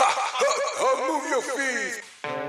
Move your feet.